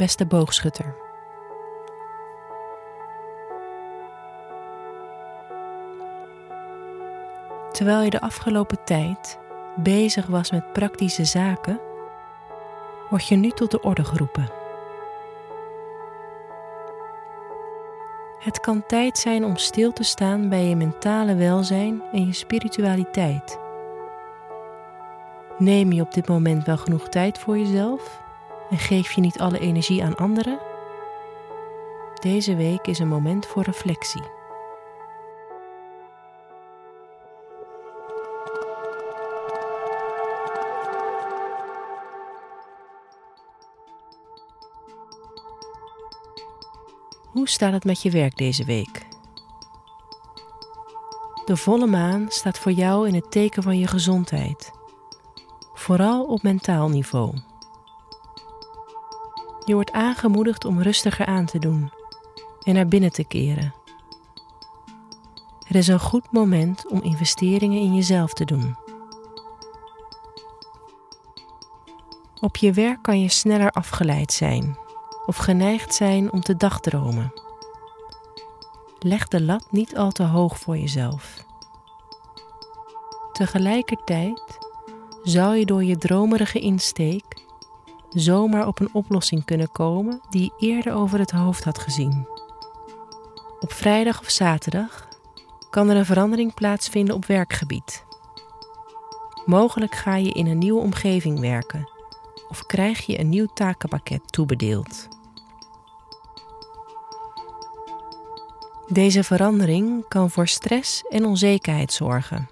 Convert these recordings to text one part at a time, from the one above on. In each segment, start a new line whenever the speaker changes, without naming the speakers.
beste boogschutter. Terwijl je de afgelopen tijd bezig was met praktische zaken, word je nu tot de orde geroepen. Het kan tijd zijn om stil te staan bij je mentale welzijn en je spiritualiteit. Neem je op dit moment wel genoeg tijd voor jezelf en geef je niet alle energie aan anderen? Deze week is een moment voor reflectie. Hoe staat het met je werk deze week? De volle maan staat voor jou in het teken van je gezondheid, vooral op mentaal niveau. Je wordt aangemoedigd om rustiger aan te doen en naar binnen te keren. Het is een goed moment om investeringen in jezelf te doen. Op je werk kan je sneller afgeleid zijn of geneigd zijn om te dagdromen. Leg de lat niet al te hoog voor jezelf. Tegelijkertijd zou je door je dromerige insteek zomaar op een oplossing kunnen komen die eerder over het hoofd had gezien. Op vrijdag of zaterdag kan er een verandering plaatsvinden op werkgebied. Mogelijk ga je in een nieuwe omgeving werken of krijg je een nieuw takenpakket toebedeeld. Deze verandering kan voor stress en onzekerheid zorgen.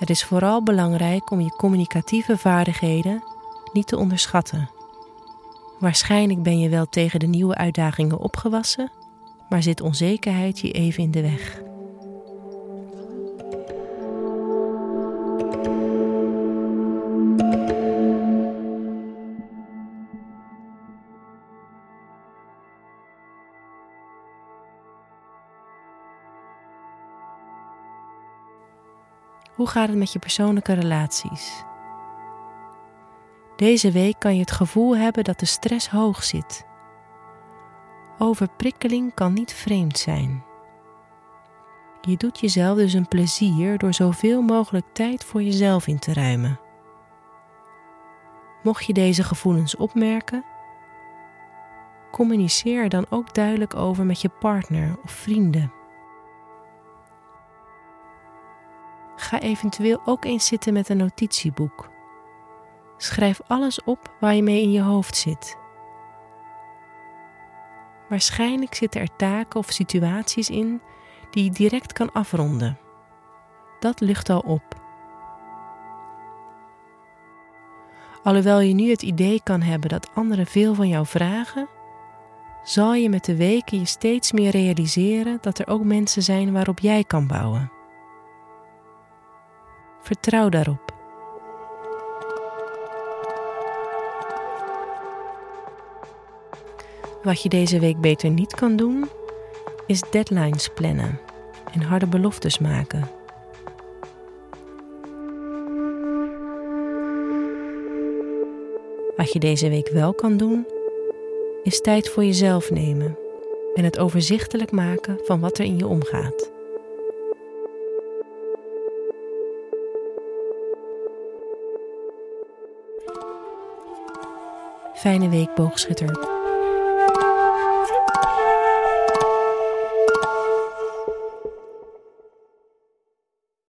Het is vooral belangrijk om je communicatieve vaardigheden niet te onderschatten. Waarschijnlijk ben je wel tegen de nieuwe uitdagingen opgewassen, maar zit onzekerheid je even in de weg. Hoe gaat het met je persoonlijke relaties? Deze week kan je het gevoel hebben dat de stress hoog zit. Overprikkeling kan niet vreemd zijn. Je doet jezelf dus een plezier door zoveel mogelijk tijd voor jezelf in te ruimen. Mocht je deze gevoelens opmerken, communiceer er dan ook duidelijk over met je partner of vrienden. Ga eventueel ook eens zitten met een notitieboek. Schrijf alles op waar je mee in je hoofd zit. Waarschijnlijk zitten er taken of situaties in die je direct kan afronden. Dat lucht al op. Alhoewel je nu het idee kan hebben dat anderen veel van jou vragen, zal je met de weken je steeds meer realiseren dat er ook mensen zijn waarop jij kan bouwen. Vertrouw daarop. Wat je deze week beter niet kan doen, is deadlines plannen en harde beloftes maken. Wat je deze week wel kan doen, is tijd voor jezelf nemen en het overzichtelijk maken van wat er in je omgaat. Fijne week, boogschutter.